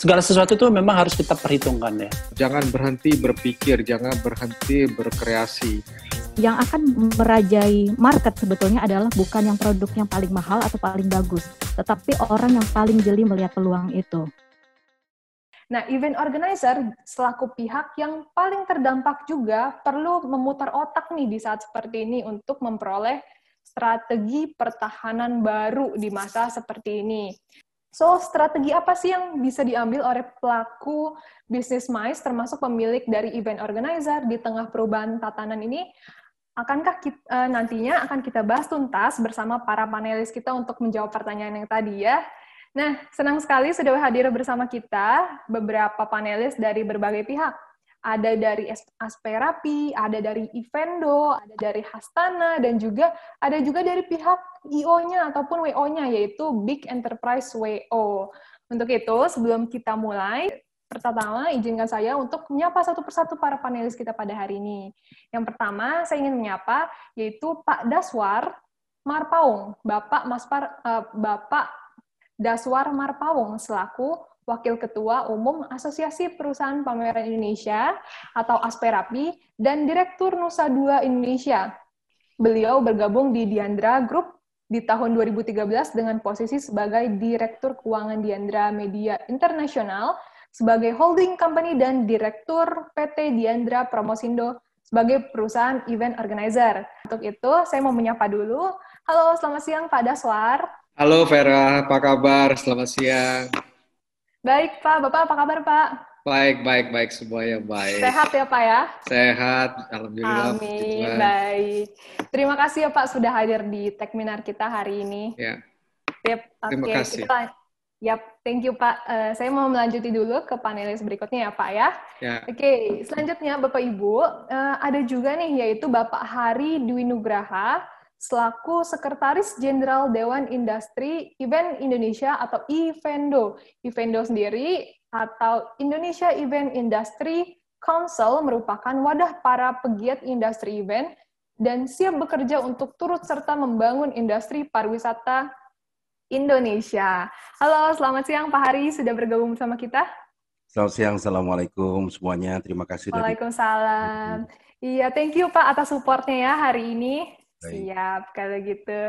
segala sesuatu itu memang harus kita perhitungkan ya. Jangan berhenti berpikir, jangan berhenti berkreasi. Yang akan merajai market sebetulnya adalah bukan yang produk yang paling mahal atau paling bagus, tetapi orang yang paling jeli melihat peluang itu. Nah, event organizer selaku pihak yang paling terdampak juga perlu memutar otak nih di saat seperti ini untuk memperoleh strategi pertahanan baru di masa seperti ini. So, strategi apa sih yang bisa diambil oleh pelaku bisnis MICE, termasuk pemilik dari event organizer di tengah perubahan tatanan ini? Akankah kita, uh, nantinya akan kita bahas tuntas bersama para panelis kita untuk menjawab pertanyaan yang tadi ya. Nah, senang sekali sudah hadir bersama kita beberapa panelis dari berbagai pihak. Ada dari Asperapi, ada dari Evendo, ada dari Hastana, dan juga ada juga dari pihak IO-nya ataupun WO-nya, yaitu Big Enterprise WO. Untuk itu, sebelum kita mulai, pertama izinkan saya untuk menyapa satu persatu para panelis kita pada hari ini. Yang pertama, saya ingin menyapa, yaitu Pak Daswar Marpaung, Bapak Maspar, uh, Bapak Daswar Marpawong selaku Wakil Ketua Umum Asosiasi Perusahaan Pameran Indonesia atau Asperapi dan Direktur Nusa Dua Indonesia. Beliau bergabung di Diandra Group di tahun 2013 dengan posisi sebagai Direktur Keuangan Diandra Media Internasional, sebagai holding company dan Direktur PT Diandra Promosindo sebagai perusahaan event organizer. Untuk itu, saya mau menyapa dulu. Halo, selamat siang Pak Daswar. Halo Vera, apa kabar? Selamat siang. Baik Pak, Bapak apa kabar Pak? Baik, baik, baik semuanya baik. Sehat ya Pak ya? Sehat, alhamdulillah. Amin, baik. Terima kasih ya Pak sudah hadir di Techminar kita hari ini. Ya. Yep, Terima okay. kasih. Kita, yap, thank you Pak. Uh, saya mau melanjuti dulu ke panelis berikutnya ya Pak ya. Ya. Oke, okay. selanjutnya Bapak Ibu, uh, ada juga nih yaitu Bapak Hari Dwi Nugraha selaku Sekretaris Jenderal Dewan Industri Event Indonesia atau Evendo. Evendo sendiri atau Indonesia Event Industry Council merupakan wadah para pegiat industri event dan siap bekerja untuk turut serta membangun industri pariwisata Indonesia. Halo, selamat siang Pak Hari, sudah bergabung bersama kita? Selamat siang, Assalamualaikum semuanya. Terima kasih. Waalaikumsalam. Iya, thank you Pak atas supportnya ya hari ini. Baik. Siap, kalau gitu.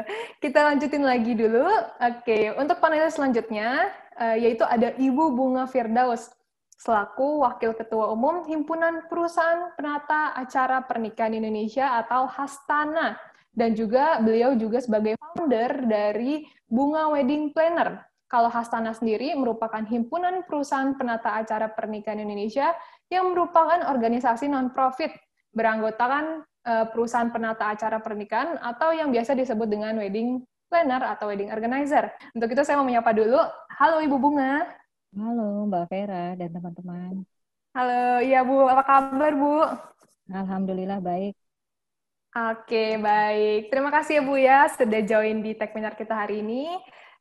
Kita lanjutin lagi dulu. Oke, untuk panelis selanjutnya, uh, yaitu ada Ibu Bunga Firdaus, selaku Wakil Ketua Umum Himpunan Perusahaan Penata Acara Pernikahan Indonesia atau Hastana. Dan juga beliau juga sebagai founder dari Bunga Wedding Planner. Kalau Hastana sendiri merupakan himpunan perusahaan penata acara pernikahan Indonesia yang merupakan organisasi non-profit beranggotakan uh, perusahaan penata acara pernikahan atau yang biasa disebut dengan wedding planner atau wedding organizer. Untuk itu saya mau menyapa dulu. Halo Ibu Bunga. Halo Mbak Vera dan teman-teman. Halo, iya Bu. Apa kabar Bu? Alhamdulillah baik. Oke, baik. Terima kasih ya Bu ya sudah join di Tech Webinar kita hari ini.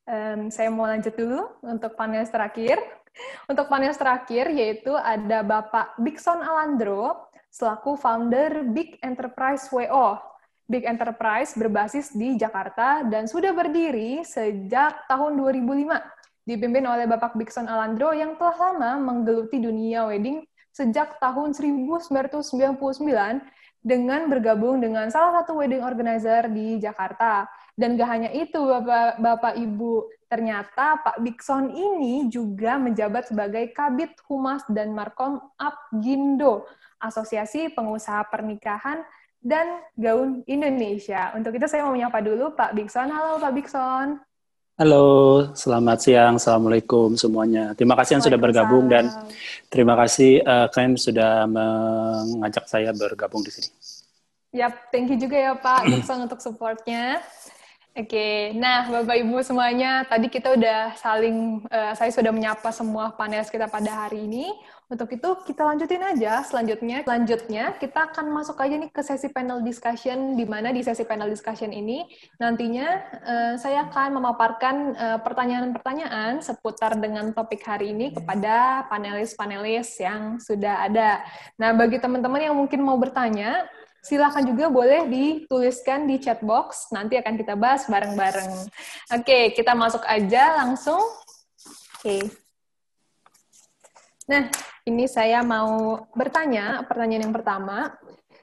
Um, saya mau lanjut dulu untuk panel terakhir. Untuk panel terakhir yaitu ada Bapak Bikson Alandro, selaku founder Big Enterprise WO. Big Enterprise berbasis di Jakarta dan sudah berdiri sejak tahun 2005, dipimpin oleh Bapak Bikson Alandro yang telah lama menggeluti dunia wedding sejak tahun 1999 dengan bergabung dengan salah satu wedding organizer di Jakarta. Dan gak hanya itu, Bapak, Bapak Ibu, ternyata Pak Bikson ini juga menjabat sebagai Kabit Humas dan Markom Gindo Asosiasi Pengusaha Pernikahan dan Gaun Indonesia. Untuk itu saya mau menyapa dulu Pak Bikson. Halo Pak Bikson. Halo, selamat siang. Assalamualaikum semuanya. Terima kasih yang sudah bergabung dan terima kasih uh, kalian sudah mengajak saya bergabung di sini. Yap, thank you juga ya Pak Bikson untuk supportnya. Oke, nah Bapak Ibu semuanya, tadi kita udah saling, uh, saya sudah menyapa semua panelis kita pada hari ini. Untuk itu kita lanjutin aja selanjutnya. Selanjutnya kita akan masuk aja nih ke sesi panel discussion, di mana di sesi panel discussion ini nantinya uh, saya akan memaparkan eh, pertanyaan-pertanyaan seputar dengan topik hari ini kepada panelis-panelis yang sudah ada. Nah, bagi teman-teman yang mungkin mau bertanya, Silahkan juga boleh dituliskan di chat box, nanti akan kita bahas bareng-bareng. Oke, kita masuk aja langsung. Oke. Nah, ini saya mau bertanya, pertanyaan yang pertama.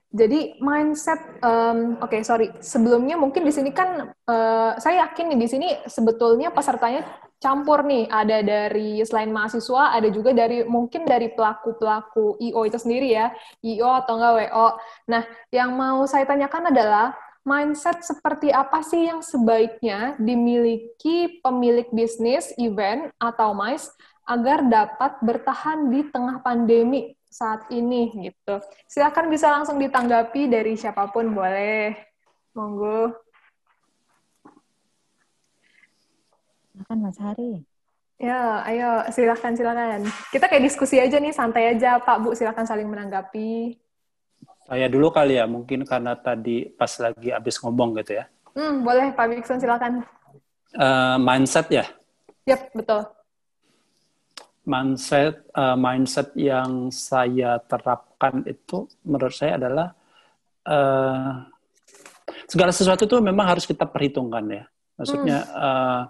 Jadi mindset, um, oke okay, sorry, sebelumnya mungkin di sini kan uh, saya yakin nih di sini sebetulnya pesertanya campur nih, ada dari selain mahasiswa, ada juga dari mungkin dari pelaku-pelaku IO itu sendiri ya, IO atau enggak WO. Nah, yang mau saya tanyakan adalah mindset seperti apa sih yang sebaiknya dimiliki pemilik bisnis, event, atau MICE agar dapat bertahan di tengah pandemi saat ini gitu. Silakan bisa langsung ditanggapi dari siapa pun boleh. Monggo. Silakan Mas Hari. Ya, ayo silakan silakan. Kita kayak diskusi aja nih, santai aja Pak Bu, silakan saling menanggapi. Saya dulu kali ya, mungkin karena tadi pas lagi habis ngomong gitu ya. Hmm, boleh Pak Bikson silakan. Uh, mindset ya? Yap, betul mindset uh, mindset yang saya terapkan itu menurut saya adalah uh, segala sesuatu itu memang harus kita perhitungkan ya. Maksudnya hmm. uh,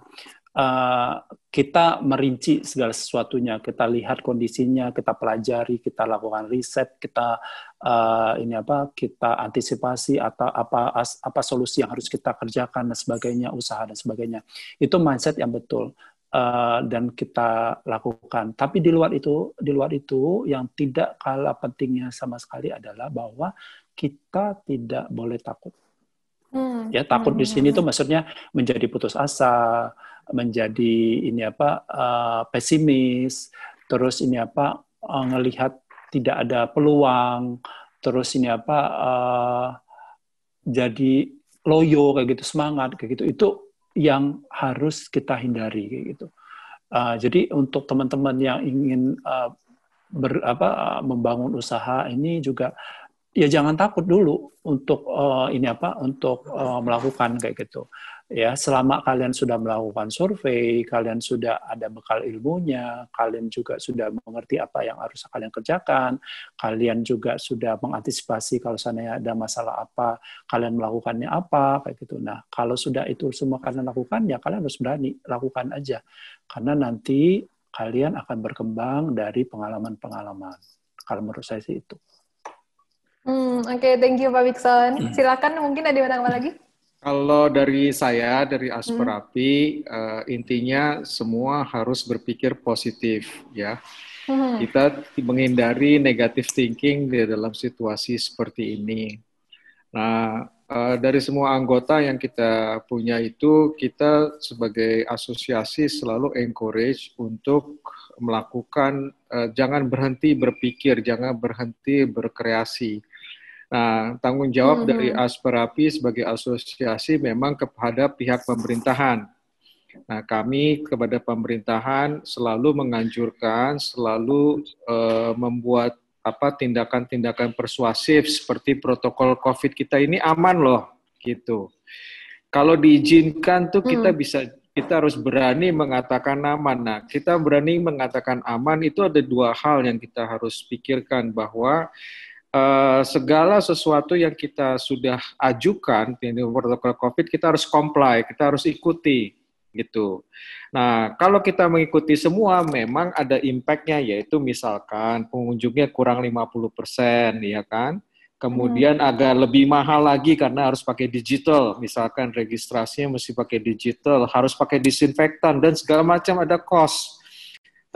uh, kita merinci segala sesuatunya, kita lihat kondisinya, kita pelajari, kita lakukan riset, kita uh, ini apa, kita antisipasi atau apa as, apa solusi yang harus kita kerjakan dan sebagainya, usaha dan sebagainya. Itu mindset yang betul. Uh, dan kita lakukan. Tapi di luar itu, di luar itu yang tidak kalah pentingnya sama sekali adalah bahwa kita tidak boleh takut. Hmm. Ya takut hmm. di sini itu maksudnya menjadi putus asa, menjadi ini apa uh, pesimis, terus ini apa uh, ngelihat tidak ada peluang, terus ini apa uh, jadi loyo kayak gitu semangat kayak gitu itu yang harus kita hindari gitu. Uh, jadi untuk teman-teman yang ingin uh, ber, apa, uh, membangun usaha ini juga ya jangan takut dulu untuk uh, ini apa untuk uh, melakukan kayak gitu ya selama kalian sudah melakukan survei, kalian sudah ada bekal ilmunya, kalian juga sudah mengerti apa yang harus kalian kerjakan, kalian juga sudah mengantisipasi kalau seandainya ada masalah apa, kalian melakukannya apa, kayak gitu. Nah, kalau sudah itu semua kalian lakukan, ya kalian harus berani lakukan aja, karena nanti kalian akan berkembang dari pengalaman-pengalaman. Kalau menurut saya sih itu. Hmm, Oke, okay, thank you Pak Wikson. Hmm. Silakan, mungkin ada yang lagi? Kalau dari saya, dari Asperapi, hmm. uh, intinya semua harus berpikir positif, ya. Hmm. Kita menghindari negative thinking di dalam situasi seperti ini. Nah, uh, dari semua anggota yang kita punya itu, kita sebagai asosiasi selalu encourage untuk melakukan, uh, jangan berhenti berpikir, jangan berhenti berkreasi Nah, tanggung jawab hmm. dari Asperapi sebagai asosiasi memang kepada pihak pemerintahan. Nah, kami kepada pemerintahan selalu menganjurkan, selalu uh, membuat apa tindakan-tindakan persuasif seperti protokol COVID kita ini aman loh, gitu. Kalau diizinkan tuh kita hmm. bisa kita harus berani mengatakan aman. Nah, kita berani mengatakan aman itu ada dua hal yang kita harus pikirkan bahwa uh, segala sesuatu yang kita sudah ajukan di protokol COVID kita harus comply, kita harus ikuti gitu. Nah, kalau kita mengikuti semua memang ada impact-nya yaitu misalkan pengunjungnya kurang 50% ya kan. Kemudian hmm. agak lebih mahal lagi karena harus pakai digital, misalkan registrasinya mesti pakai digital, harus pakai disinfektan dan segala macam ada cost.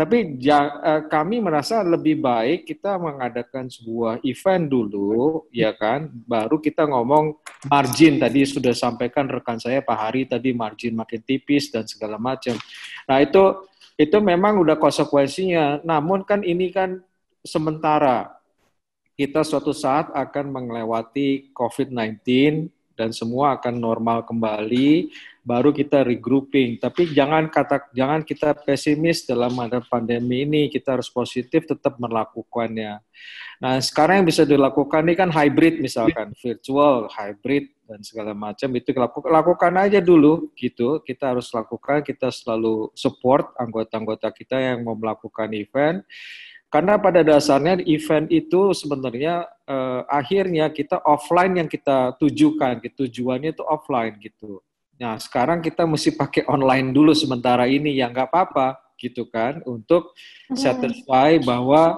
Tapi uh, kami merasa lebih baik kita mengadakan sebuah event dulu, ya kan? Baru kita ngomong margin tadi sudah sampaikan rekan saya Pak Hari tadi margin makin tipis dan segala macam. Nah itu itu memang udah konsekuensinya. Namun kan ini kan sementara. Kita suatu saat akan melewati COVID-19 dan semua akan normal kembali baru kita regrouping. Tapi jangan kata jangan kita pesimis dalam ada pandemi ini. Kita harus positif tetap melakukannya. Nah, sekarang yang bisa dilakukan ini kan hybrid misalkan, virtual, hybrid dan segala macam itu lakukan, lakukan aja dulu gitu. Kita harus lakukan, kita selalu support anggota-anggota kita yang mau melakukan event. Karena pada dasarnya event itu sebenarnya eh, akhirnya kita offline yang kita tujukan, gitu. tujuannya itu offline gitu. Nah, sekarang kita mesti pakai online dulu sementara ini, ya nggak apa-apa, gitu kan untuk satisfy bahwa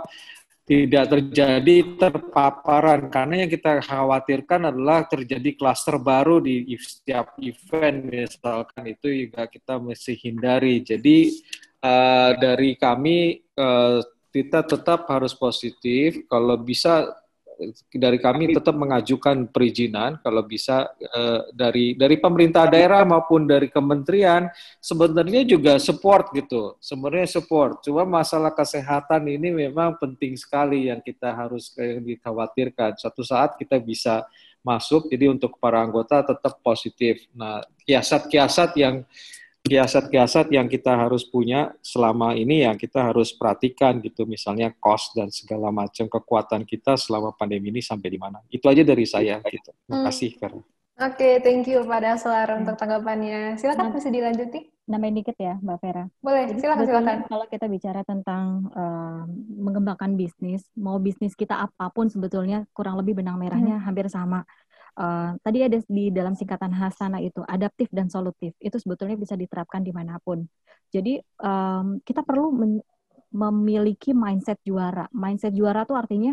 tidak terjadi terpaparan. Karena yang kita khawatirkan adalah terjadi klaster baru di setiap event misalkan itu juga kita mesti hindari. Jadi uh, dari kami uh, kita tetap harus positif. Kalau bisa dari kami tetap mengajukan perizinan kalau bisa uh, dari dari pemerintah daerah maupun dari kementerian sebenarnya juga support gitu. Sebenarnya support. Cuma masalah kesehatan ini memang penting sekali yang kita harus yang dikhawatirkan. Satu saat kita bisa masuk jadi untuk para anggota tetap positif. Nah kiasat-kiasat yang kiasat-kiasat yang kita harus punya selama ini yang kita harus perhatikan gitu. Misalnya cost dan segala macam kekuatan kita selama pandemi ini sampai di mana. Itu aja dari saya gitu. Terima hmm. kasih Vera oke okay, thank you Pak Daslar untuk tanggapannya. Silakan masih dilanjuti nambahin dikit ya Mbak Vera. Boleh silakan silakan. kalau kita bicara tentang uh, mengembangkan bisnis mau bisnis kita apa pun sebetulnya kurang lebih benang merahnya hmm. hampir sama Uh, tadi ada di dalam singkatan Hasana itu adaptif dan solutif itu sebetulnya bisa diterapkan di mana pun. Jadi um, kita perlu memiliki mindset juara. Mindset juara itu artinya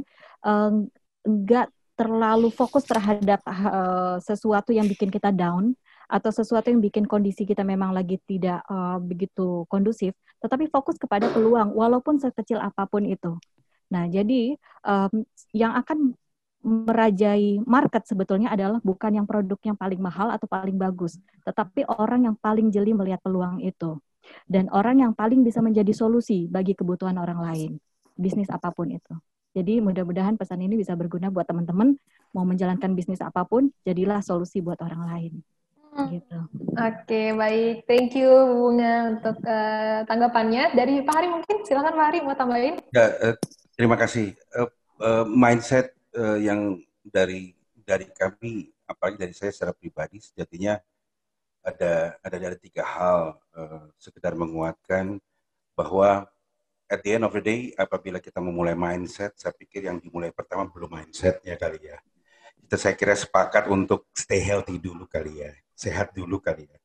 enggak uh, terlalu fokus terhadap uh, sesuatu yang bikin kita down atau sesuatu yang bikin kondisi kita memang lagi tidak uh, begitu kondusif, tetapi fokus kepada peluang walaupun sekecil apa pun itu. Nah, jadi um, yang akan merajai market sebetulnya adalah bukan yang produk yang paling mahal atau paling bagus, tetapi orang yang paling jeli melihat peluang itu. Dan orang yang paling bisa menjadi solusi bagi kebutuhan orang lain, bisnis apa pun itu. Jadi mudah-mudahan pesan ini bisa berguna buat teman-teman mau menjalankan bisnis apa pun, jadilah solusi buat orang lain. Hmm. Gitu. Oke, okay, baik. Thank you Bunga untuk uh, tanggapannya. Dari Pak Hari mungkin, silakan Pak Hari mau tambahin. Ya, uh, terima kasih. Uh, uh, mindset uh, yang dari dari kami apalagi dari saya secara pribadi sejatinya ada ada dari tiga hal uh, sekedar menguatkan bahwa at the end of the day apabila kita memulai mindset saya pikir yang dimulai pertama belum mindsetnya kali ya. Kita saya kira sepakat untuk stay healthy dulu kali ya sehat dulu kali ya.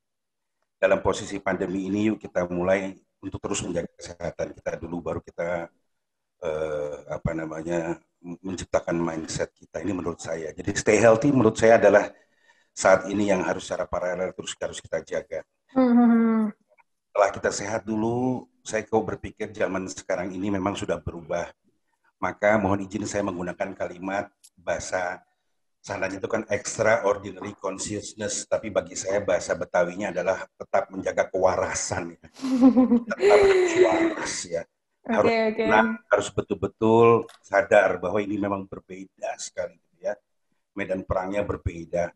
Dalam posisi pandemi ini yuk kita mulai untuk terus menjaga kesehatan kita dulu baru kita uh, apa namanya menciptakan mindset kita ini menurut saya. Jadi stay healthy menurut saya adalah saat ini yang harus secara paralel terus harus kita jaga. Mm-hmm. Setelah kita sehat dulu, saya kau berpikir zaman sekarang ini memang sudah berubah. Maka mohon izin saya menggunakan kalimat bahasa sananya itu kan extraordinary consciousness, tapi bagi saya bahasa Betawinya adalah tetap menjaga kewarasan, ya. tetap waras ya harus okay, okay. Nah, harus betul-betul sadar bahwa ini memang berbeda sekali gitu ya. Medan perangnya berbeda.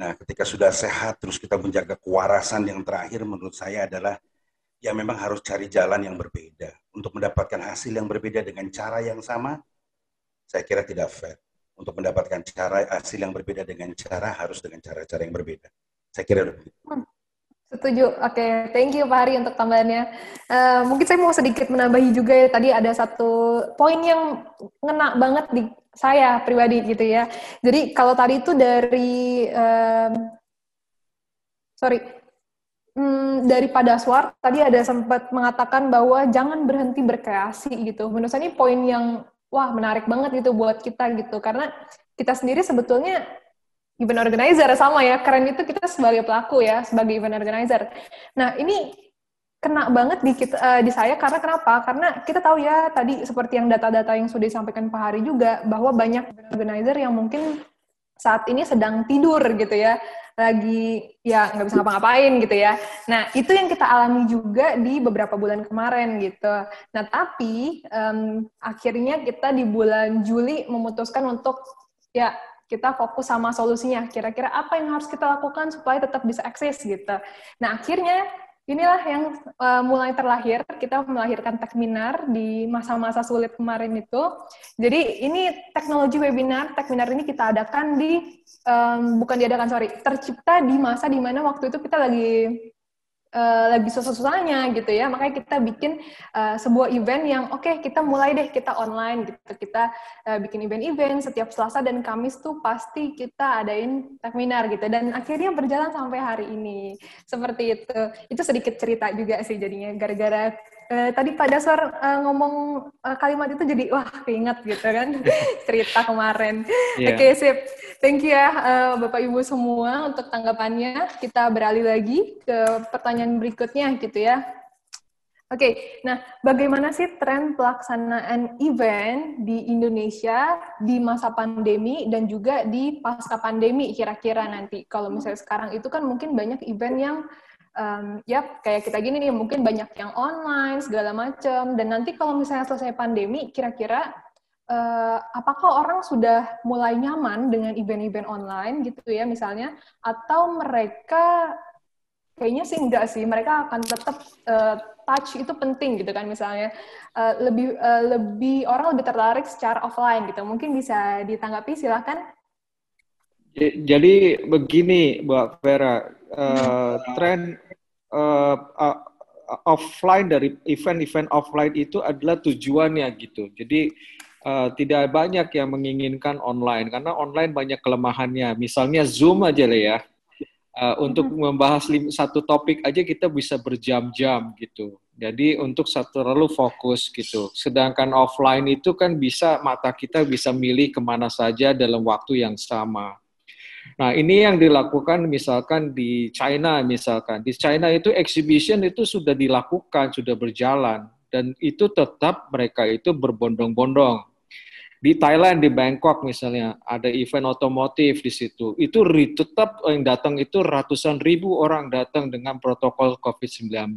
Nah ketika sudah sehat terus kita menjaga kewarasan yang terakhir menurut saya adalah ya memang harus cari jalan yang berbeda. Untuk mendapatkan hasil yang berbeda dengan cara yang sama saya kira tidak fair. Untuk mendapatkan cara hasil yang berbeda dengan cara harus dengan cara-cara yang berbeda. Saya kira begitu. Hmm. Setuju. Oke, okay. thank you Pak Hari untuk tambahannya. Uh, mungkin saya mau sedikit menambahi juga ya. Tadi ada satu poin yang ngena banget di saya pribadi gitu ya. Jadi kalau tadi itu dari, uh, sorry, hmm, dari Padaswar tadi ada sempat mengatakan bahwa jangan berhenti berkreasi gitu. Menurut saya ini poin yang wah menarik banget gitu buat kita gitu. Karena kita sendiri sebetulnya event organizer sama ya keren itu kita sebagai pelaku ya sebagai event organizer nah ini kena banget di kita uh, di saya karena kenapa karena kita tahu ya tadi seperti yang data-data yang sudah disampaikan Pak Hari juga bahwa banyak event organizer yang mungkin saat ini sedang tidur gitu ya lagi ya nggak bisa ngapa-ngapain gitu ya. Nah itu yang kita alami juga di beberapa bulan kemarin gitu. Nah tapi um, akhirnya kita di bulan Juli memutuskan untuk ya kita fokus sama solusinya. Kira-kira apa yang harus kita lakukan supaya tetap bisa eksis gitu. Nah, akhirnya inilah yang uh, mulai terlahir. Kita melahirkan Techminar di masa-masa sulit kemarin itu. Jadi ini teknologi webinar, Techminar ini kita adakan di, um, bukan diadakan, sorry, tercipta di masa di mana waktu itu kita lagi uh, lagi susah-susahnya gitu ya. Makanya kita bikin uh, sebuah event yang oke okay, kita mulai deh kita online gitu. Kita uh, bikin event-event setiap Selasa dan Kamis tuh pasti kita adain seminar gitu. Dan akhirnya berjalan sampai hari ini. Seperti itu. Itu sedikit cerita juga sih jadinya gara-gara uh, tadi Pak Daswar uh, ngomong uh, kalimat itu jadi wah keinget gitu kan cerita kemarin. Yeah. Oke okay, sip, thank you ya uh, Bapak Ibu semua untuk tanggapannya. Kita beralih lagi ke pertanyaan berikutnya gitu ya. Oke, okay, nah bagaimana sih tren pelaksanaan event di Indonesia di masa pandemi dan juga di pasca pandemi kira-kira nanti? Kalau misalnya sekarang itu kan mungkin banyak event yang um, ya kayak kita gini nih mungkin banyak yang online segala macam dan nanti kalau misalnya selesai pandemi kira-kira uh, apakah orang sudah mulai nyaman dengan event-event online gitu ya misalnya? Atau mereka kayaknya sih enggak sih mereka akan tetap uh, touch itu penting gitu kan misalnya. Uh, lebih uh, lebih orang lebih tertarik secara offline gitu. Mungkin bisa ditanggapi silahkan jadi begini Mbak Vera. Uh, tren uh, uh, offline dari event-event offline itu adalah tujuannya gitu jadi uh, tidak banyak yang menginginkan online karena online banyak kelemahannya misalnya Zoom aja lah ya Uh, untuk membahas satu topik aja kita bisa berjam-jam gitu. Jadi untuk satu terlalu fokus gitu. Sedangkan offline itu kan bisa mata kita bisa milih ke mana saja dalam waktu yang sama. Nah ini yang dilakukan misalkan di China misalkan. Di China itu exhibition itu sudah dilakukan, sudah berjalan. Dan itu tetap mereka itu berbondong-bondong di Thailand di Bangkok misalnya ada event otomotif di situ itu tetap yang datang itu ratusan ribu orang datang dengan protokol COVID-19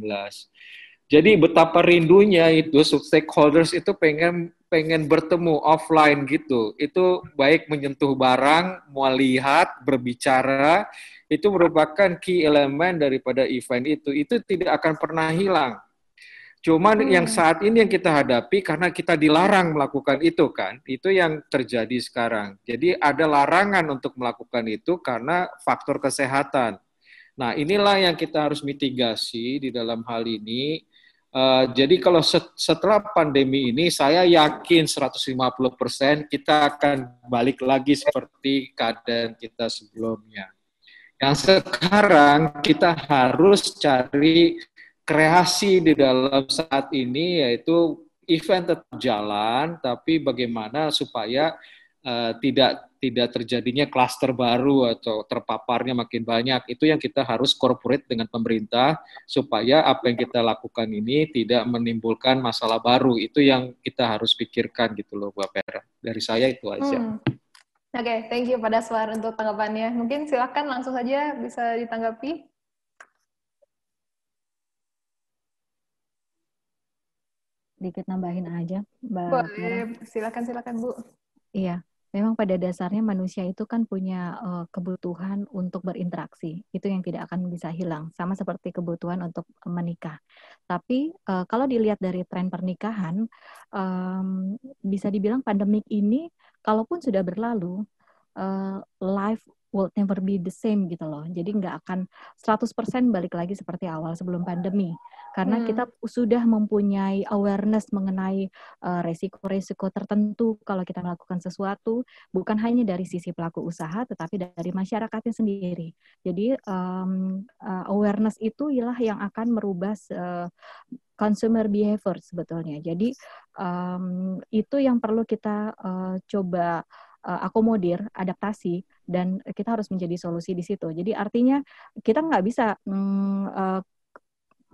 jadi betapa rindunya itu stakeholders itu pengen pengen bertemu offline gitu itu baik menyentuh barang mau lihat berbicara itu merupakan key elemen daripada event itu itu tidak akan pernah hilang Cuman hmm. yang saat ini yang kita hadapi karena kita dilarang melakukan itu kan, itu yang terjadi sekarang. Jadi ada larangan untuk melakukan itu karena faktor kesehatan. Nah inilah yang kita harus mitigasi di dalam hal ini. Uh, jadi kalau set, setelah pandemi ini, saya yakin 150% kita akan balik lagi seperti keadaan kita sebelumnya. Yang sekarang kita harus cari kreasi di dalam saat ini yaitu event tetap jalan, tapi bagaimana supaya uh, tidak tidak terjadinya klaster baru atau terpaparnya makin banyak. Itu yang kita harus corporate dengan pemerintah supaya apa yang kita lakukan ini tidak menimbulkan masalah baru. Itu yang kita harus pikirkan gitu loh, Mbak Pera. Dari saya itu aja. Hmm. Oke, okay, thank you pada Daswar untuk tanggapannya. Mungkin silakan langsung saja bisa ditanggapi. sedikit nambahin aja, Mbak. Boleh, silakan silakan Bu. Iya, memang pada dasarnya manusia itu kan punya uh, kebutuhan untuk berinteraksi. Itu yang tidak akan bisa hilang, sama seperti kebutuhan untuk menikah. Tapi uh, kalau dilihat dari tren pernikahan, um, bisa dibilang pandemik ini, kalaupun sudah berlalu, uh, life will never be the same gitu loh. Jadi nggak akan 100% balik lagi seperti awal sebelum pandemi. Karena hmm. kita sudah mempunyai awareness mengenai uh, resiko-resiko tertentu kalau kita melakukan sesuatu, bukan hanya dari sisi pelaku usaha, tetapi dari masyarakatnya sendiri. Jadi um, uh, awareness itu ialah yang akan merubah uh, consumer behavior sebetulnya. Jadi um, itu yang perlu kita uh, coba akomodir, adaptasi, dan kita harus menjadi solusi di situ. Jadi artinya kita nggak bisa mm, uh,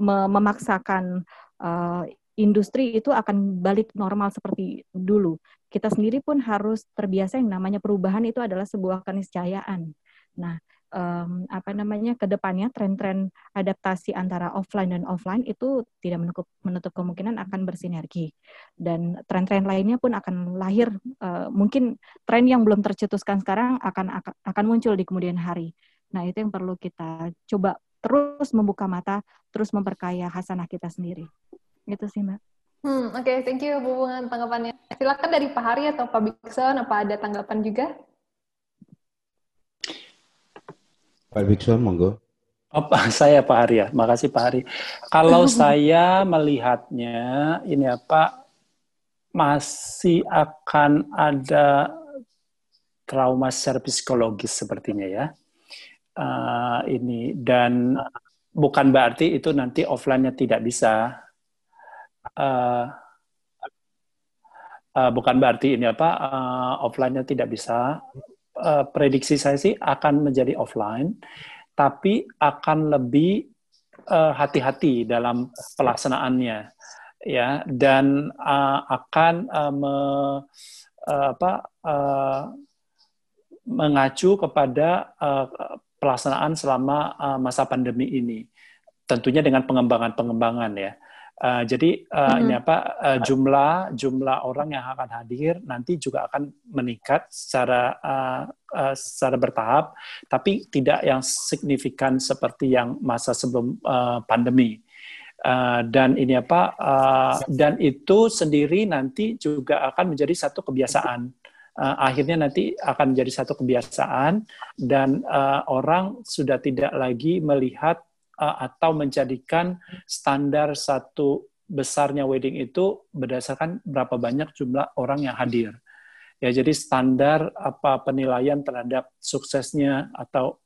memaksakan uh, industri itu akan balik normal seperti dulu. Kita sendiri pun harus terbiasa yang namanya perubahan itu adalah sebuah keniscayaan. Nah, um, apa namanya ke depannya tren-tren adaptasi antara offline dan offline itu tidak menutup, menutup kemungkinan akan bersinergi dan tren-tren lainnya pun akan lahir uh, mungkin tren yang belum tercetuskan sekarang akan, akan muncul di kemudian hari. Nah itu yang perlu kita coba terus membuka mata, terus memperkaya hasanah kita sendiri. Gitu sih mbak. Hmm, Oke, okay. thank you Bu tanggapannya. Silakan dari Pak Hari atau Pak Bikson, apa ada tanggapan juga? Pak Bikson, monggo. Oh, saya Pak Hari ya, makasih Pak Hari. Kalau saya melihatnya ini apa masih akan ada trauma secara psikologis sepertinya ya. Uh, ini dan bukan berarti itu nanti offline-nya tidak bisa. uh, uh, bukan berarti ini apa uh, offline-nya tidak bisa. Uh, prediksi saya sih akan menjadi offline, tapi akan lebih hati-hati uh, dalam pelaksanaannya, ya, dan uh, akan uh, me, uh, apa uh, mengacu kepada uh, pelaksanaan selama uh, masa pandemi ini, tentunya dengan pengembangan-pengembangan ya. Uh, jadi uh, mm-hmm. ini apa uh, jumlah jumlah orang yang akan hadir nanti juga akan meningkat secara uh, uh, secara bertahap, tapi tidak yang signifikan seperti yang masa sebelum uh, pandemi. Uh, dan ini apa uh, dan itu sendiri nanti juga akan menjadi satu kebiasaan. Uh, akhirnya nanti akan menjadi satu kebiasaan dan uh, orang sudah tidak lagi melihat atau menjadikan standar satu besarnya wedding itu berdasarkan berapa banyak jumlah orang yang hadir. Ya, jadi standar apa penilaian terhadap suksesnya atau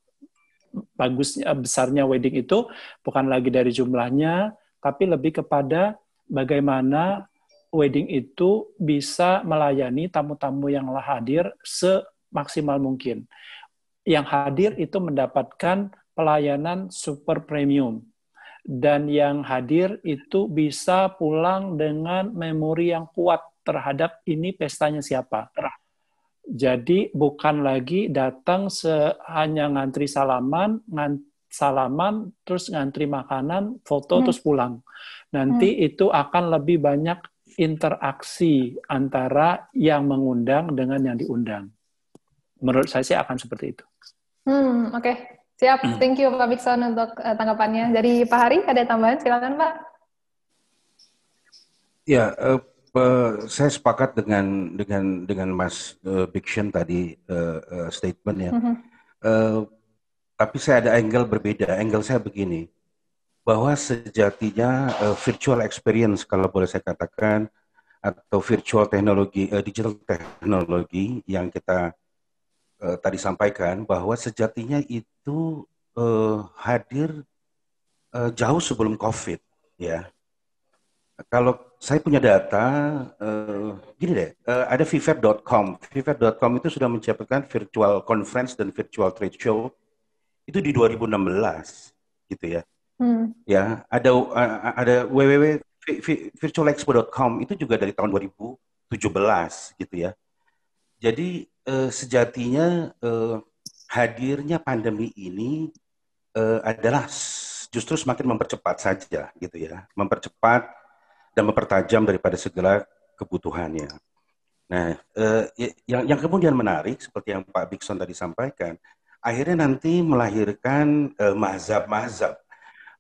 bagusnya besarnya wedding itu bukan lagi dari jumlahnya, tapi lebih kepada bagaimana wedding itu bisa melayani tamu-tamu yang hadir semaksimal mungkin. Yang hadir itu mendapatkan pelayanan super premium. Dan yang hadir itu bisa pulang dengan memori yang kuat terhadap ini pestanya siapa. Jadi bukan lagi datang hanya ngantri salaman, ngantri salaman, terus ngantri makanan, foto, hmm. terus pulang. Nanti hmm. itu akan lebih banyak interaksi antara yang mengundang dengan yang diundang. Menurut saya sih akan seperti itu. Hmm, oke. Okay. Siap, hmm. thank you Pak Bikson untuk uh, tanggapannya. Dari Pak Hari, ada tambahan? Silakan Pak. Ya, uh, uh, saya sepakat dengan dengan dengan Mas uh, Bikson tadi uh, uh, statementnya. Mm -hmm. uh, tapi saya ada angle berbeda. Angle saya begini, bahwa sejatinya uh, virtual experience kalau boleh saya katakan atau virtual teknologi, uh, digital teknologi yang kita uh, tadi sampaikan bahwa sejatinya itu uh, hadir uh, jauh sebelum COVID, ya. Kalau saya punya data, uh, gini deh, uh, ada viver.com. Viver.com itu sudah menciptakan virtual conference dan virtual trade show itu di 2016, gitu ya. Hmm. Ya, ada uh, ada www virtualexpo.com itu juga dari tahun 2017 gitu ya. Jadi uh, sejatinya uh, hadirnya pandemi ini uh, adalah justru semakin mempercepat saja gitu ya, mempercepat dan mempertajam daripada segala kebutuhannya. Nah, uh, yang yang kemudian menarik seperti yang Pak Bikson tadi sampaikan, akhirnya nanti melahirkan uh, mazhab-mazhab,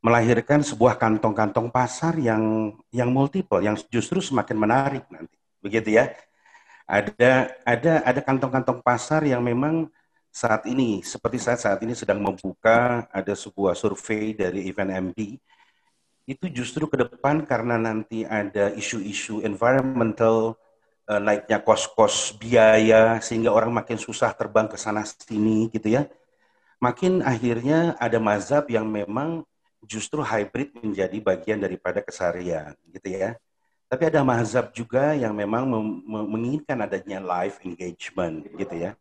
melahirkan sebuah kantong-kantong pasar yang yang multiple, yang justru semakin menarik nanti, begitu ya ada ada ada kantong-kantong pasar yang memang saat ini seperti saat saat ini sedang membuka ada sebuah survei dari Event MD itu justru ke depan karena nanti ada isu-isu environmental uh, naiknya kos-kos biaya sehingga orang makin susah terbang ke sana sini gitu ya. Makin akhirnya ada mazhab yang memang justru hybrid menjadi bagian daripada keseharian gitu ya tapi ada mazhab juga yang memang menginginkan adanya live engagement gitu ya.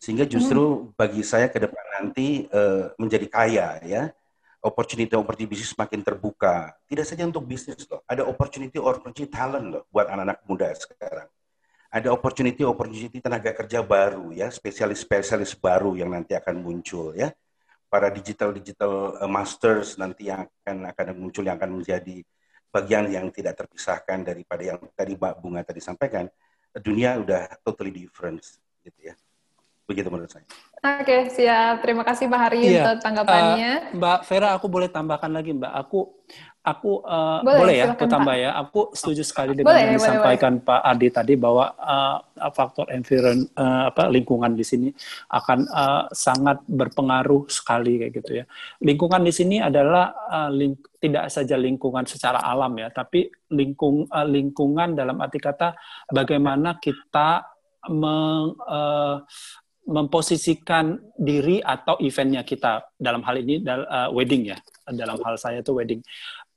Sehingga justru bagi saya ke depan nanti uh, menjadi kaya ya. Opportunity opportunity bisnis semakin terbuka. Tidak saja untuk bisnis loh, ada opportunity opportunity talent loh buat anak-anak muda sekarang. Ada opportunity opportunity tenaga kerja baru ya, spesialis-spesialis baru yang nanti akan muncul ya. Para digital digital eh, masters nanti yang akan akan muncul yang akan menjadi bagian yang tidak terpisahkan daripada yang tadi Mbak Bunga tadi sampaikan, dunia udah totally different gitu ya. Begitu menurut saya. Oke, siap. Terima kasih Pak Hari iya. untuk tanggapannya. Uh, Mbak Vera, aku boleh tambahkan lagi, Mbak. Aku aku uh, boleh, boleh ya aku tambah Pak. ya. Aku setuju sekali dengan boleh, yang disampaikan boleh. Pak Adi tadi bahwa uh, faktor environment uh, apa lingkungan di sini akan uh, sangat berpengaruh sekali kayak gitu ya. Lingkungan di sini adalah uh, ling tidak saja lingkungan secara alam ya tapi lingkung uh, lingkungan dalam arti kata bagaimana kita meng, uh, memposisikan diri atau eventnya kita. Dalam hal ini uh, wedding ya. Dalam hal saya itu wedding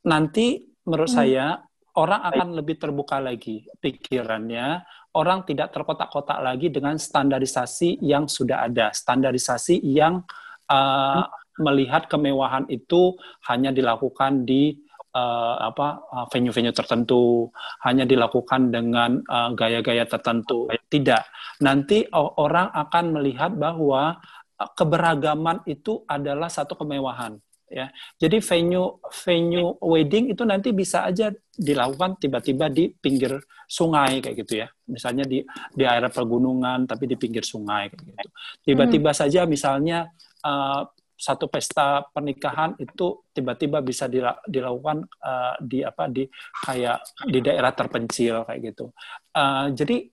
nanti menurut hmm. saya orang akan lebih terbuka lagi pikirannya, orang tidak terkotak-kotak lagi dengan standarisasi yang sudah ada, standarisasi yang uh, melihat kemewahan itu hanya dilakukan di uh, apa venue-venue tertentu, hanya dilakukan dengan gaya-gaya uh, tertentu. Tidak, nanti orang akan melihat bahwa keberagaman itu adalah satu kemewahan ya. Jadi venue venue wedding itu nanti bisa aja dilakukan tiba-tiba di pinggir sungai kayak gitu ya. Misalnya di di area pegunungan tapi di pinggir sungai kayak gitu. Tiba-tiba hmm. saja misalnya uh, satu pesta pernikahan itu tiba-tiba bisa dilakukan uh, di apa di kayak di daerah terpencil kayak gitu. Uh, jadi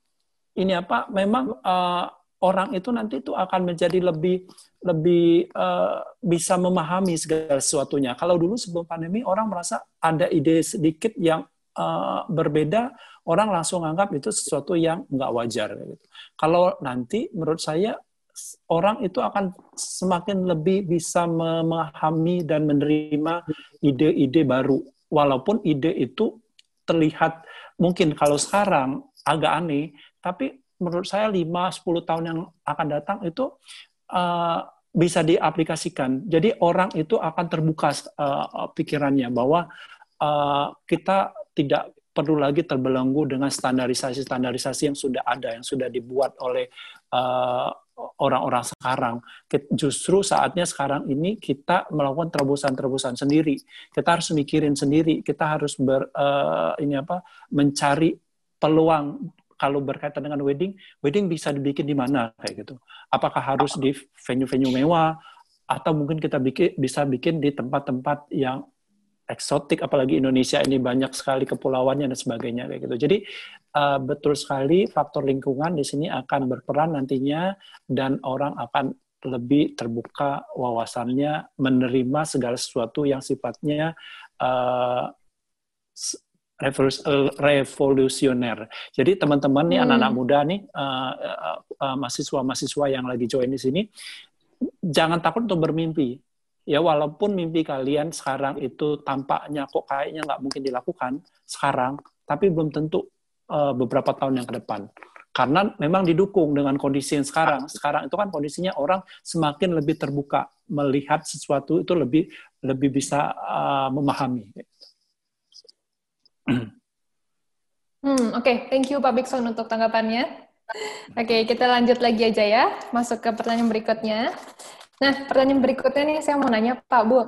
ini apa memang uh, orang itu nanti itu akan menjadi lebih lebih uh, bisa memahami segala sesuatunya. Kalau dulu sebelum pandemi orang merasa ada ide sedikit yang uh, berbeda, orang langsung anggap itu sesuatu yang nggak wajar. Gitu. Kalau nanti menurut saya orang itu akan semakin lebih bisa memahami dan menerima ide-ide baru, walaupun ide itu terlihat mungkin kalau sekarang agak aneh, tapi menurut saya 5-10 tahun yang akan datang itu uh, bisa diaplikasikan. Jadi orang itu akan terbuka uh, pikirannya bahwa uh, kita tidak perlu lagi terbelenggu dengan standarisasi-standarisasi yang sudah ada, yang sudah dibuat oleh orang-orang uh, sekarang. Justru saatnya sekarang ini kita melakukan terobosan-terobosan sendiri. Kita harus mikirin sendiri. Kita harus ber uh, ini apa mencari peluang kalau berkaitan dengan wedding, wedding bisa dibikin di mana kayak gitu. Apakah harus di venue-venue mewah atau mungkin kita bikin bisa bikin di tempat-tempat yang eksotik apalagi Indonesia ini banyak sekali kepulauannya dan sebagainya kayak gitu. Jadi uh, betul sekali faktor lingkungan di sini akan berperan nantinya dan orang akan lebih terbuka wawasannya menerima segala sesuatu yang sifatnya uh, revolusioner. Jadi teman-teman nih hmm. anak-anak muda nih uh, uh, uh, mahasiswa-mahasiswa yang lagi join di sini jangan takut untuk bermimpi. Ya walaupun mimpi kalian sekarang itu tampaknya kok kayaknya nggak mungkin dilakukan sekarang, tapi belum tentu uh, beberapa tahun yang ke depan. Karena memang didukung dengan kondisi yang sekarang. Sekarang itu kan kondisinya orang semakin lebih terbuka melihat sesuatu itu lebih lebih bisa uh, memahami. Hmm, Oke, okay. thank you Pak Bikson untuk tanggapannya. Oke, okay, kita lanjut lagi aja ya, masuk ke pertanyaan berikutnya. Nah, pertanyaan berikutnya nih saya mau nanya Pak Bu,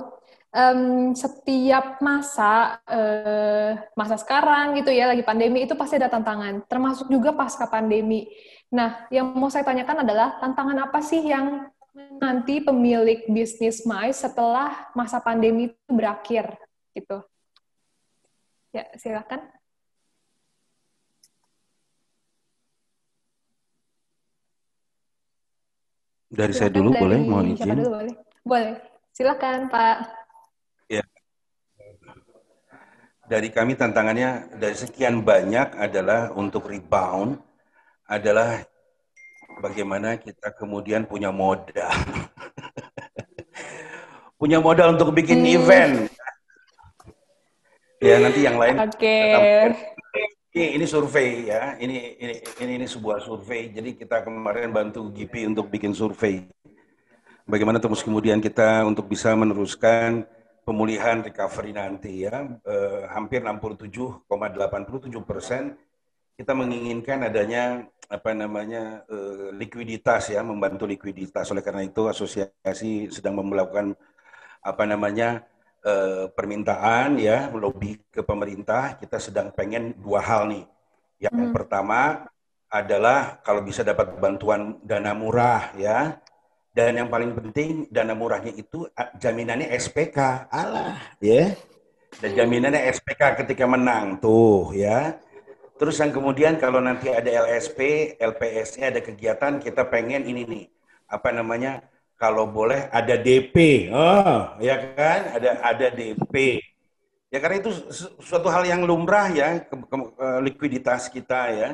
um, setiap masa uh, masa sekarang gitu ya, lagi pandemi itu pasti ada tantangan, termasuk juga pasca pandemi. Nah, yang mau saya tanyakan adalah tantangan apa sih yang nanti pemilik bisnis MICE setelah masa pandemi itu berakhir gitu? Ya, silakan. Dari silakan saya dulu dari, boleh, mohon izin. Dulu, boleh. boleh. Silakan, Pak. Ya. Dari kami tantangannya dari sekian banyak adalah untuk rebound adalah bagaimana kita kemudian punya modal. punya modal untuk bikin hmm. event ya nanti yang lain. Oke. Okay. Ini, ini survei ya, ini, ini ini ini sebuah survei. Jadi kita kemarin bantu GP untuk bikin survei. Bagaimana terus kemudian kita untuk bisa meneruskan pemulihan recovery nanti ya, eh, hampir 67,87 persen kita menginginkan adanya apa namanya eh, likuiditas ya, membantu likuiditas. Oleh karena itu asosiasi sedang melakukan apa namanya eh, permintaan ya lobby ke pemerintah kita sedang pengen dua hal nih. Yang hmm. pertama adalah kalau bisa dapat bantuan dana murah ya. Dan yang paling penting dana murahnya itu jaminannya SPK Allah ya. Dan jaminannya SPK ketika menang tuh ya. Terus yang kemudian kalau nanti ada LSP LPSE ada kegiatan kita pengen ini nih. Apa namanya kalau boleh ada DP, oh, ya kan, ada ada DP. Ya karena itu suatu hal yang lumrah ya ke, ke, ke likuiditas kita ya.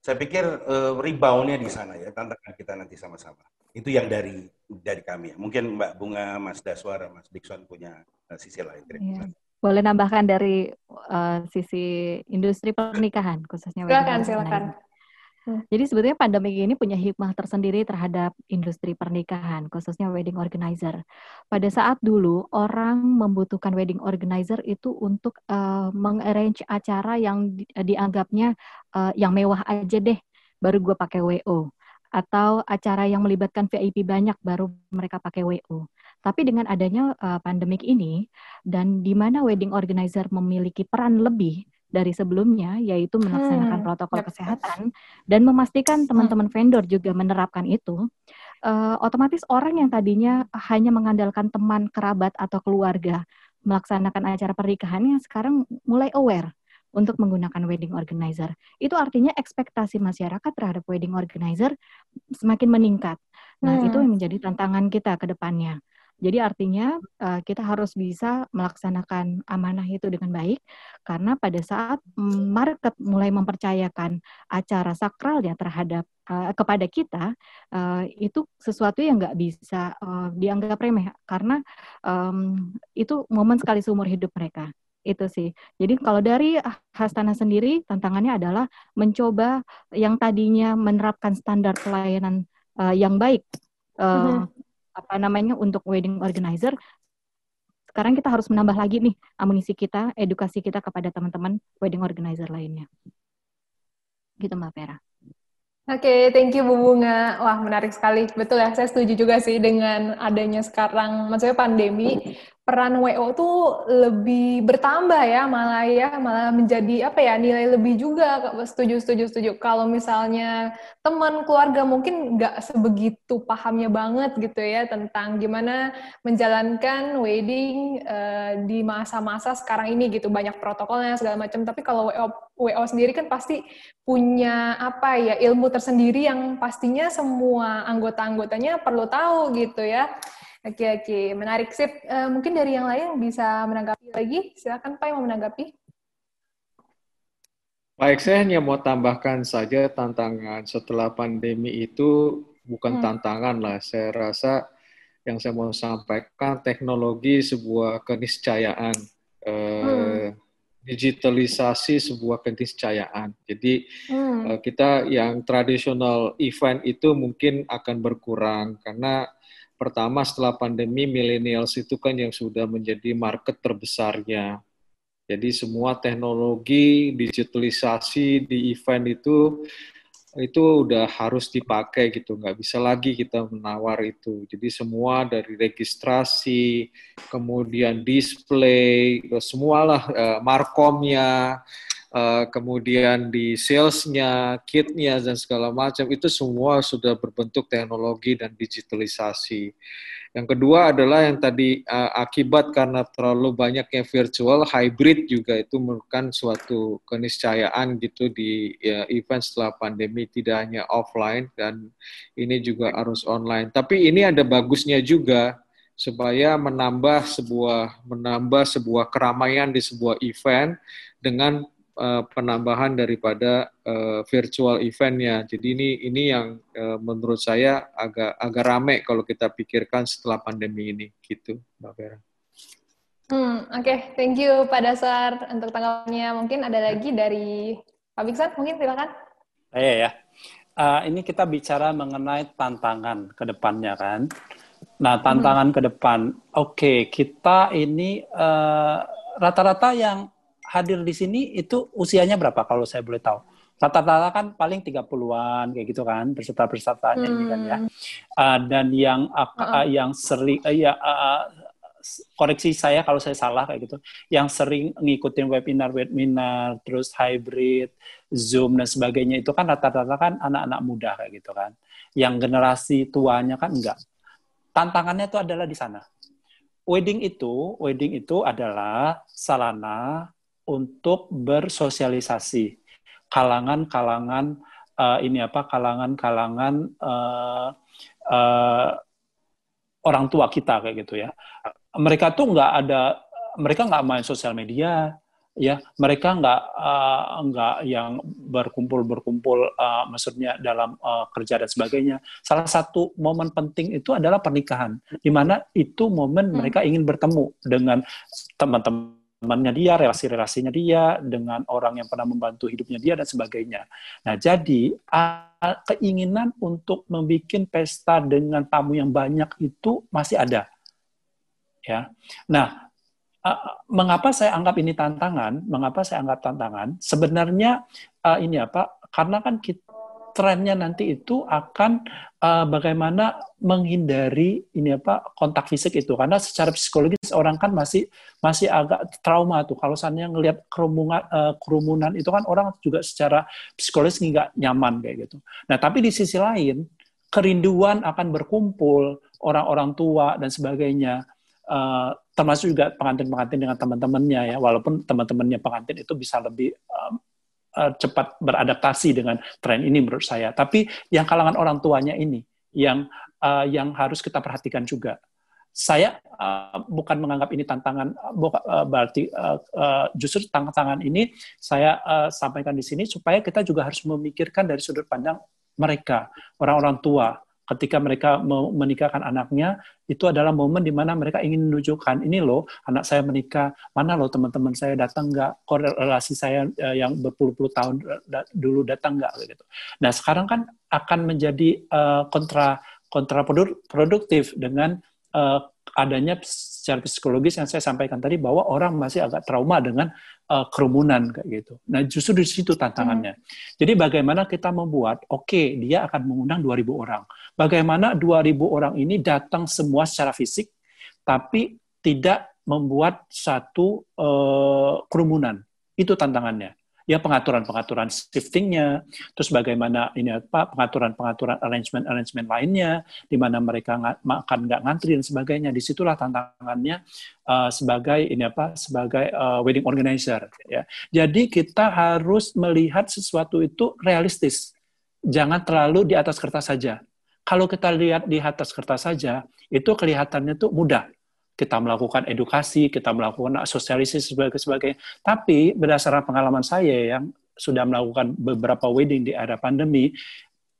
Saya pikir uh, reboundnya di sana ya, tantangan kita nanti sama-sama. Itu yang dari dari kami. Mungkin Mbak Bunga, Mas Daswara, Mas Dixon punya uh, sisi lain. Kasih. boleh nambahkan dari uh, sisi industri pernikahan khususnya silakan silakan Hmm. Jadi sebetulnya pandemi ini punya hikmah tersendiri terhadap industri pernikahan, khususnya wedding organizer. Pada saat dulu orang membutuhkan wedding organizer itu untuk uh, mengarrange acara yang di, dianggapnya uh, yang mewah aja deh, baru gue pakai WO. Atau acara yang melibatkan VIP banyak, baru mereka pakai WO. Tapi dengan adanya uh, pandemik ini, dan di mana wedding organizer memiliki peran lebih, dari sebelumnya, yaitu melaksanakan hmm. protokol yep. kesehatan dan memastikan hmm. teman-teman vendor juga menerapkan itu, uh, otomatis orang yang tadinya hanya mengandalkan teman, kerabat atau keluarga melaksanakan acara pernikahannya sekarang mulai aware untuk menggunakan wedding organizer. Itu artinya ekspektasi masyarakat terhadap wedding organizer semakin meningkat. Nah, hmm. itu yang menjadi tantangan kita ke depannya. Jadi artinya uh, kita harus bisa melaksanakan amanah itu dengan baik karena pada saat market mulai mempercayakan acara sakral ya terhadap uh, kepada kita uh, itu sesuatu yang nggak bisa uh, dianggap remeh karena um, itu momen sekali seumur hidup mereka itu sih. Jadi kalau dari Hastana sendiri tantangannya adalah mencoba yang tadinya menerapkan standar pelayanan uh, yang baik uh, apa namanya untuk wedding organizer sekarang kita harus menambah lagi nih amunisi kita, edukasi kita kepada teman-teman wedding organizer lainnya. Gitu Mbak Vera. Oke, okay, thank you Bu Bunga. Wah, menarik sekali. Betul ya, saya setuju juga sih dengan adanya sekarang, maksudnya pandemi, peran WO tuh lebih bertambah ya malah ya malah menjadi apa ya nilai lebih juga. Setuju setuju setuju. Kalau misalnya teman keluarga mungkin nggak sebegitu pahamnya banget gitu ya tentang gimana menjalankan wedding uh, di masa-masa sekarang ini gitu. Banyak protokolnya segala macam. Tapi kalau WO WO sendiri kan pasti punya apa ya ilmu tersendiri yang pastinya semua anggota-anggotanya perlu tahu gitu ya Oke, oke. Menarik. Sip. Uh, mungkin dari yang lain bisa menanggapi lagi. Silakan Pak yang mau menanggapi. Baik, saya hanya mau tambahkan saja tantangan setelah pandemi itu bukan hmm. tantangan lah. Saya rasa yang saya mau sampaikan teknologi sebuah keniscayaan. Eh, hmm. digitalisasi sebuah keniscayaan. Jadi hmm. Eh, kita yang tradisional event itu mungkin akan berkurang karena pertama setelah pandemi millennials itu kan yang sudah menjadi market terbesarnya. Jadi semua teknologi digitalisasi di event itu itu udah harus dipakai gitu, nggak bisa lagi kita menawar itu. Jadi semua dari registrasi, kemudian display, semualah uh, markomnya, uh, kemudian di salesnya, kitnya dan segala macam itu semua sudah berbentuk teknologi dan digitalisasi. Yang kedua adalah yang tadi uh, akibat karena terlalu banyaknya virtual, hybrid juga itu merupakan suatu keniscayaan gitu di ya, event setelah pandemi tidak hanya offline dan ini juga harus online. Tapi ini ada bagusnya juga supaya menambah sebuah menambah sebuah keramaian di sebuah event dengan uh, penambahan daripada uh, virtual eventnya. Jadi ini ini yang uh, menurut saya agak agak rame kalau kita pikirkan setelah pandemi ini, gitu, Mbak Vera. Hmm, Oke, okay. thank you Pak Dasar untuk tanggapannya. Mungkin ada lagi dari Pak Biksan, mungkin silakan. Iya ya. Uh, ini kita bicara mengenai tantangan ke depannya kan. Nah, tantangan hmm. ke depan, oke, okay, kita ini rata-rata uh, yang hadir di sini itu usianya berapa kalau saya boleh tahu? Rata-rata kan paling 30-an kayak gitu kan peserta-pesertanya hmm. ini kan ya. Uh, dan yang uh, uh, yang sering uh, ya uh, koreksi saya kalau saya salah kayak gitu. Yang sering ngikutin webinar-webinar terus hybrid, Zoom dan sebagainya itu kan rata-rata kan anak-anak muda kayak gitu kan. Yang generasi tuanya kan enggak. Tantangannya itu adalah di sana wedding itu wedding itu adalah sarana untuk bersosialisasi. Kalangan-kalangan uh, ini apa kalangan-kalangan uh, uh, orang tua kita kayak gitu ya. Mereka tuh nggak ada mereka nggak main sosial media ya. Mereka nggak uh, nggak yang berkumpul berkumpul uh, maksudnya dalam uh, kerja dan sebagainya. Salah satu momen penting itu adalah pernikahan di mana itu momen hmm. mereka ingin bertemu dengan teman-teman temannya dia, relasi-relasinya dia, dengan orang yang pernah membantu hidupnya dia, dan sebagainya. Nah, jadi keinginan untuk membuat pesta dengan tamu yang banyak itu masih ada. Ya. Nah, mengapa saya anggap ini tantangan? Mengapa saya anggap tantangan? Sebenarnya ini apa? Karena kan kita trennya nanti itu akan uh, bagaimana menghindari ini apa kontak fisik itu. Karena secara psikologis orang kan masih masih agak trauma tuh. Kalau seandainya ngelihat kerumunan uh, kerumunan itu kan orang juga secara psikologis nggak nyaman kayak gitu. Nah tapi di sisi lain kerinduan akan berkumpul orang-orang tua dan sebagainya uh, termasuk juga pengantin-pengantin dengan teman-temannya ya. Walaupun teman-temannya pengantin itu bisa lebih um, uh, cepat beradaptasi dengan tren ini menurut saya. Tapi yang kalangan orang tuanya ini yang uh, yang harus kita perhatikan juga. Saya uh, bukan menganggap ini tantangan, uh, berarti uh, uh, justru tantangan ini saya uh, sampaikan di sini supaya kita juga harus memikirkan dari sudut pandang mereka, orang-orang tua, ketika mereka menikahkan anaknya itu adalah momen di mana mereka ingin menunjukkan ini loh anak saya menikah mana loh teman-teman saya datang nggak? Korelasi saya uh, yang berpuluh-puluh tahun da dulu datang nggak? Gitu. Nah sekarang kan akan menjadi uh, kontra kontraproduktif dengan adanya secara psikologis yang saya sampaikan tadi bahwa orang masih agak trauma dengan uh, kerumunan kayak gitu. Nah, justru di situ tantangannya. Hmm. Jadi bagaimana kita membuat oke, okay, dia akan mengundang 2000 orang. Bagaimana 2000 orang ini datang semua secara fisik tapi tidak membuat satu uh, kerumunan. Itu tantangannya ya pengaturan-pengaturan shiftingnya, terus bagaimana ini apa pengaturan-pengaturan arrangement-arrangement lainnya, di mana mereka makan nggak ngantri dan sebagainya. Di situlah tantangannya uh, sebagai ini apa sebagai uh, wedding organizer. Ya. Jadi kita harus melihat sesuatu itu realistis, jangan terlalu di atas kertas saja. Kalau kita lihat di atas kertas saja, itu kelihatannya tuh mudah kita melakukan edukasi, kita melakukan sosialisasi sebagai sebagainya. Tapi berdasarkan pengalaman saya yang sudah melakukan beberapa wedding di era pandemi,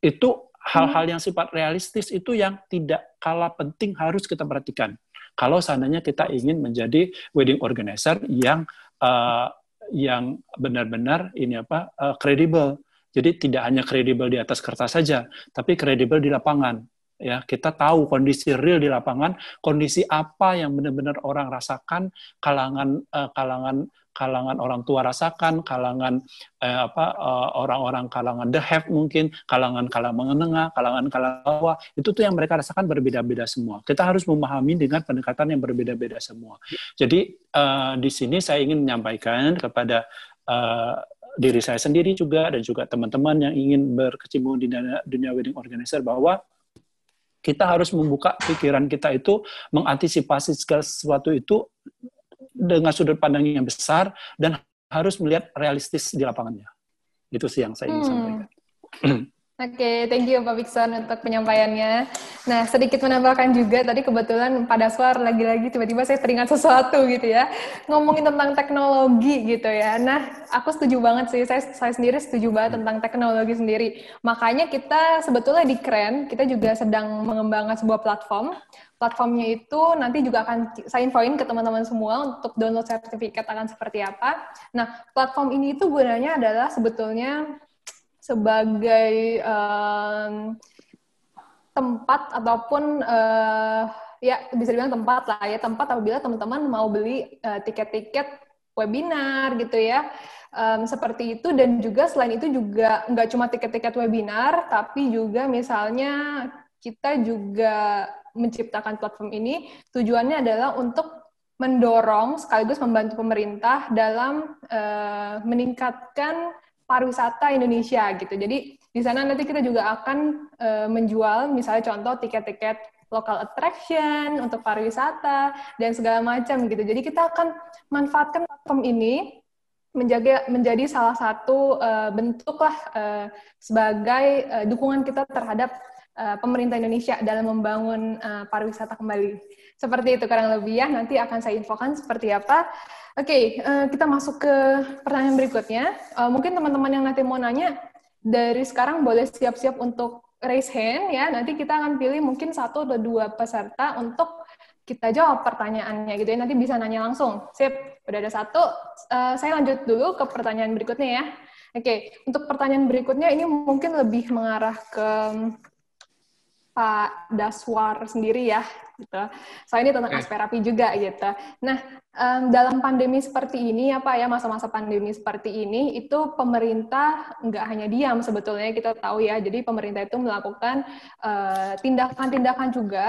itu hal-hal yang sifat realistis itu yang tidak kalah penting harus kita perhatikan. Kalau seandainya kita ingin menjadi wedding organizer yang uh, yang benar-benar ini apa kredibel. Uh, Jadi tidak hanya kredibel di atas kertas saja, tapi kredibel di lapangan ya kita tahu kondisi real di lapangan kondisi apa yang benar-benar orang rasakan kalangan uh, kalangan kalangan orang tua rasakan kalangan uh, apa uh, orang-orang kalangan the have mungkin kalangan kalangan menengah kalangan kalangan bawah itu tuh yang mereka rasakan berbeda-beda semua. Kita harus memahami dengan pendekatan yang berbeda-beda semua. Jadi uh, di sini saya ingin menyampaikan kepada uh, diri saya sendiri juga dan juga teman-teman yang ingin berkecimpung di dunia wedding organizer bahwa kita harus membuka pikiran kita itu mengantisipasi segala sesuatu itu dengan sudut pandang yang besar dan harus melihat realistis di lapangannya. Itu sih yang saya ingin hmm. sampaikan. Oke, okay, thank you Pak Bikson untuk penyampaiannya. Nah, sedikit menambahkan juga, tadi kebetulan pada suara lagi-lagi tiba-tiba saya teringat sesuatu gitu ya, ngomongin tentang teknologi gitu ya. Nah, aku setuju banget sih, saya, saya sendiri setuju banget tentang teknologi sendiri. Makanya kita sebetulnya di Keren, kita juga sedang mengembangkan sebuah platform. Platformnya itu nanti juga akan saya infoin ke teman-teman semua untuk download sertifikat akan seperti apa. Nah, platform ini itu gunanya adalah sebetulnya sebagai um, tempat ataupun uh, ya bisa dibilang tempat lah ya. Tempat apabila teman-teman mau beli uh, tiket-tiket webinar gitu ya. Um, seperti itu. Dan juga selain itu juga nggak cuma tiket-tiket webinar tapi juga misalnya kita juga menciptakan platform ini. Tujuannya adalah untuk mendorong sekaligus membantu pemerintah dalam uh, meningkatkan pariwisata Indonesia gitu. Jadi di sana nanti kita juga akan uh, menjual misalnya contoh tiket-tiket local attraction untuk pariwisata dan segala macam gitu. Jadi kita akan manfaatkan platform ini menjaga menjadi salah satu uh, bentuk lah uh, sebagai uh, dukungan kita terhadap uh, pemerintah Indonesia dalam membangun uh, pariwisata kembali. Seperti itu kurang lebih ya. Nanti akan saya infokan seperti apa. Oke, okay, uh, kita masuk ke pertanyaan berikutnya. Uh, mungkin teman-teman yang nanti mau nanya, dari sekarang boleh siap-siap untuk raise hand ya. Nanti kita akan pilih mungkin satu atau dua peserta untuk kita jawab pertanyaannya gitu ya. Nanti bisa nanya langsung. Sip, udah ada satu. Uh, saya lanjut dulu ke pertanyaan berikutnya ya. Oke, untuk pertanyaan berikutnya ini mungkin lebih mengarah ke Pak Daswar sendiri ya, gitu. Soalnya ini tentang aspirapi juga gitu. Nah, um, dalam pandemi seperti ini ya Pak ya, masa-masa pandemi seperti ini, itu pemerintah nggak hanya diam sebetulnya kita tahu ya. Jadi pemerintah itu melakukan eh, tindakan-tindakan uh, juga,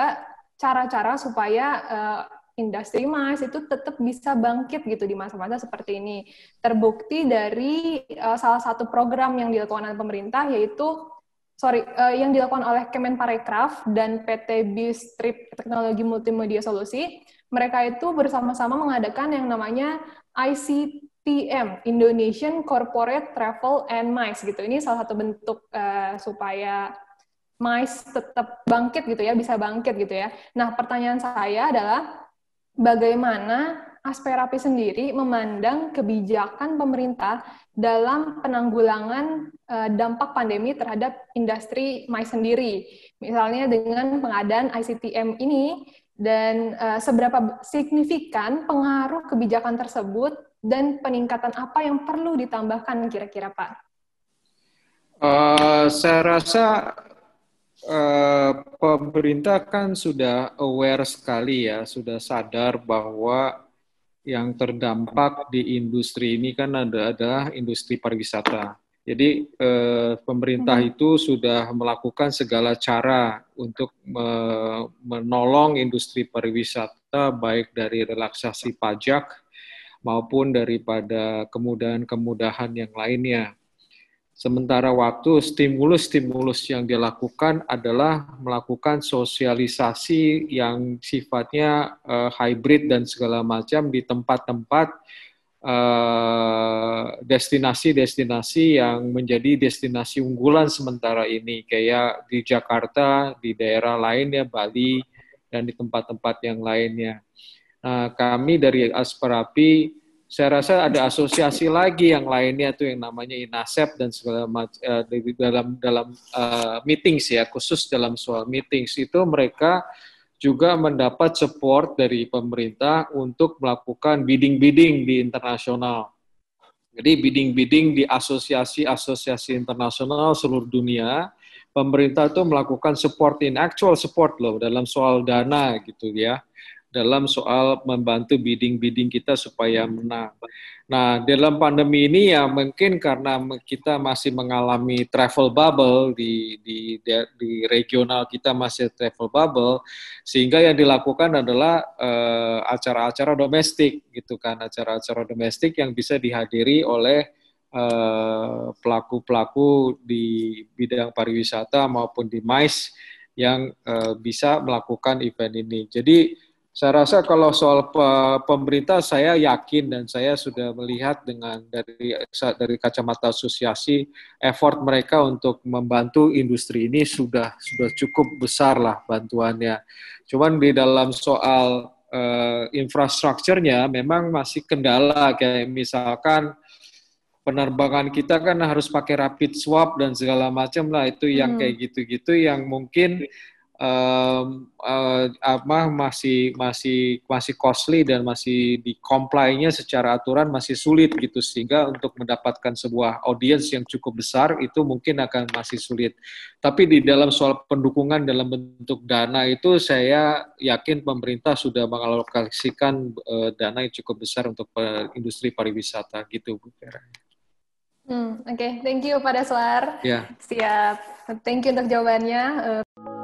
cara-cara supaya uh, industri emas itu tetap bisa bangkit gitu di masa-masa seperti ini. Terbukti dari uh, salah satu program yang dilakukan oleh pemerintah yaitu sorry uh, yang dilakukan oleh Kemenparekraf dan PT Bistrip Teknologi Multimedia Solusi. Mereka itu bersama-sama mengadakan yang namanya ICTM Indonesian Corporate Travel and MICE gitu. Ini salah satu bentuk uh, supaya MICE tetap bangkit gitu ya, bisa bangkit gitu ya. Nah, pertanyaan saya adalah bagaimana Asperapi sendiri memandang kebijakan pemerintah dalam penanggulangan uh, dampak pandemi terhadap industri MICE sendiri. Misalnya dengan pengadaan ICTM ini dan uh, seberapa signifikan pengaruh kebijakan tersebut dan peningkatan apa yang perlu ditambahkan kira-kira Pak? Uh, saya rasa uh, pemerintah kan sudah aware sekali ya, sudah sadar bahwa yang terdampak di industri ini kan ada adalah industri pariwisata. Jadi eh, pemerintah hmm. itu sudah melakukan segala cara untuk me menolong industri pariwisata baik dari relaksasi pajak maupun daripada kemudahan-kemudahan yang lainnya. Sementara waktu stimulus-stimulus yang dilakukan adalah melakukan sosialisasi yang sifatnya uh, hybrid dan segala macam di tempat-tempat uh, destinasi-destinasi yang menjadi destinasi unggulan sementara ini kayak di Jakarta, di daerah lainnya Bali dan di tempat-tempat yang lainnya. Nah, kami dari Asperapi saya rasa ada asosiasi lagi yang lainnya tuh yang namanya INASEP dan segala macam uh, dalam dalam uh, meetings ya khusus dalam soal meetings itu mereka juga mendapat support dari pemerintah untuk melakukan bidding-bidding di internasional. Jadi bidding-bidding di asosiasi-asosiasi internasional seluruh dunia, pemerintah itu melakukan support in actual support loh dalam soal dana gitu ya dalam soal membantu bidding-bidding kita supaya menang. Nah, dalam pandemi ini ya mungkin karena kita masih mengalami travel bubble di di di regional kita masih travel bubble, sehingga yang dilakukan adalah uh, acara-acara domestik gitu kan, acara-acara domestik yang bisa dihadiri oleh eh, pelaku-pelaku uh, di bidang pariwisata maupun di MICE yang uh, bisa melakukan event ini. Jadi saya rasa kalau soal pemerintah saya yakin dan saya sudah melihat dengan dari dari kacamata asosiasi effort mereka untuk membantu industri ini sudah sudah cukup besar lah bantuannya. Cuman di dalam soal uh, infrastrukturnya memang masih kendala kayak misalkan penerbangan kita kan harus pakai rapid swab dan segala macam lah itu yang hmm. kayak gitu-gitu yang mungkin um, uh, apa masih masih masih costly dan masih di comply-nya secara aturan masih sulit gitu sehingga untuk mendapatkan sebuah audiens yang cukup besar itu mungkin akan masih sulit. Tapi di dalam soal pendukungan dalam bentuk dana itu saya yakin pemerintah sudah mengalokasikan uh, dana yang cukup besar untuk uh, industri pariwisata gitu Bu Vera. Hmm, Oke, okay. thank you Pak Daswar. Ya. Siap. Thank you untuk jawabannya. Uh,